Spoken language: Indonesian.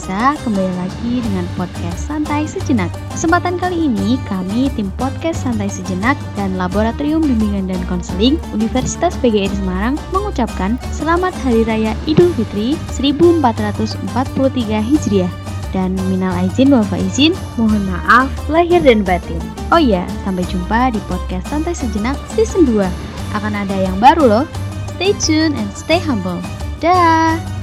biasa, kembali lagi dengan podcast Santai Sejenak. Kesempatan kali ini kami tim podcast Santai Sejenak dan Laboratorium Bimbingan dan Konseling Universitas PGRI Semarang mengucapkan Selamat Hari Raya Idul Fitri 1443 Hijriah dan minal aizin wal faizin mohon maaf lahir dan batin. Oh iya, sampai jumpa di podcast Santai Sejenak season 2. Akan ada yang baru loh. Stay tuned and stay humble. Dah.